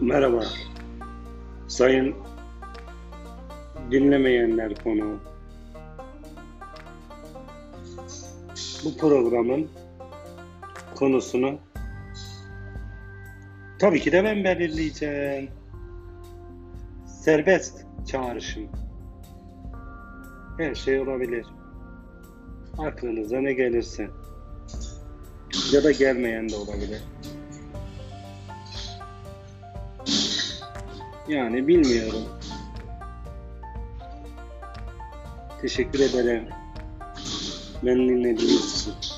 Merhaba. Sayın dinlemeyenler konu. Bu programın konusunu tabii ki de ben belirleyeceğim. Serbest çağrışım. Her şey olabilir. Aklınıza ne gelirse. Ya da gelmeyen de olabilir. Yani bilmiyorum. Teşekkür ederim. Beni dinlediğiniz için.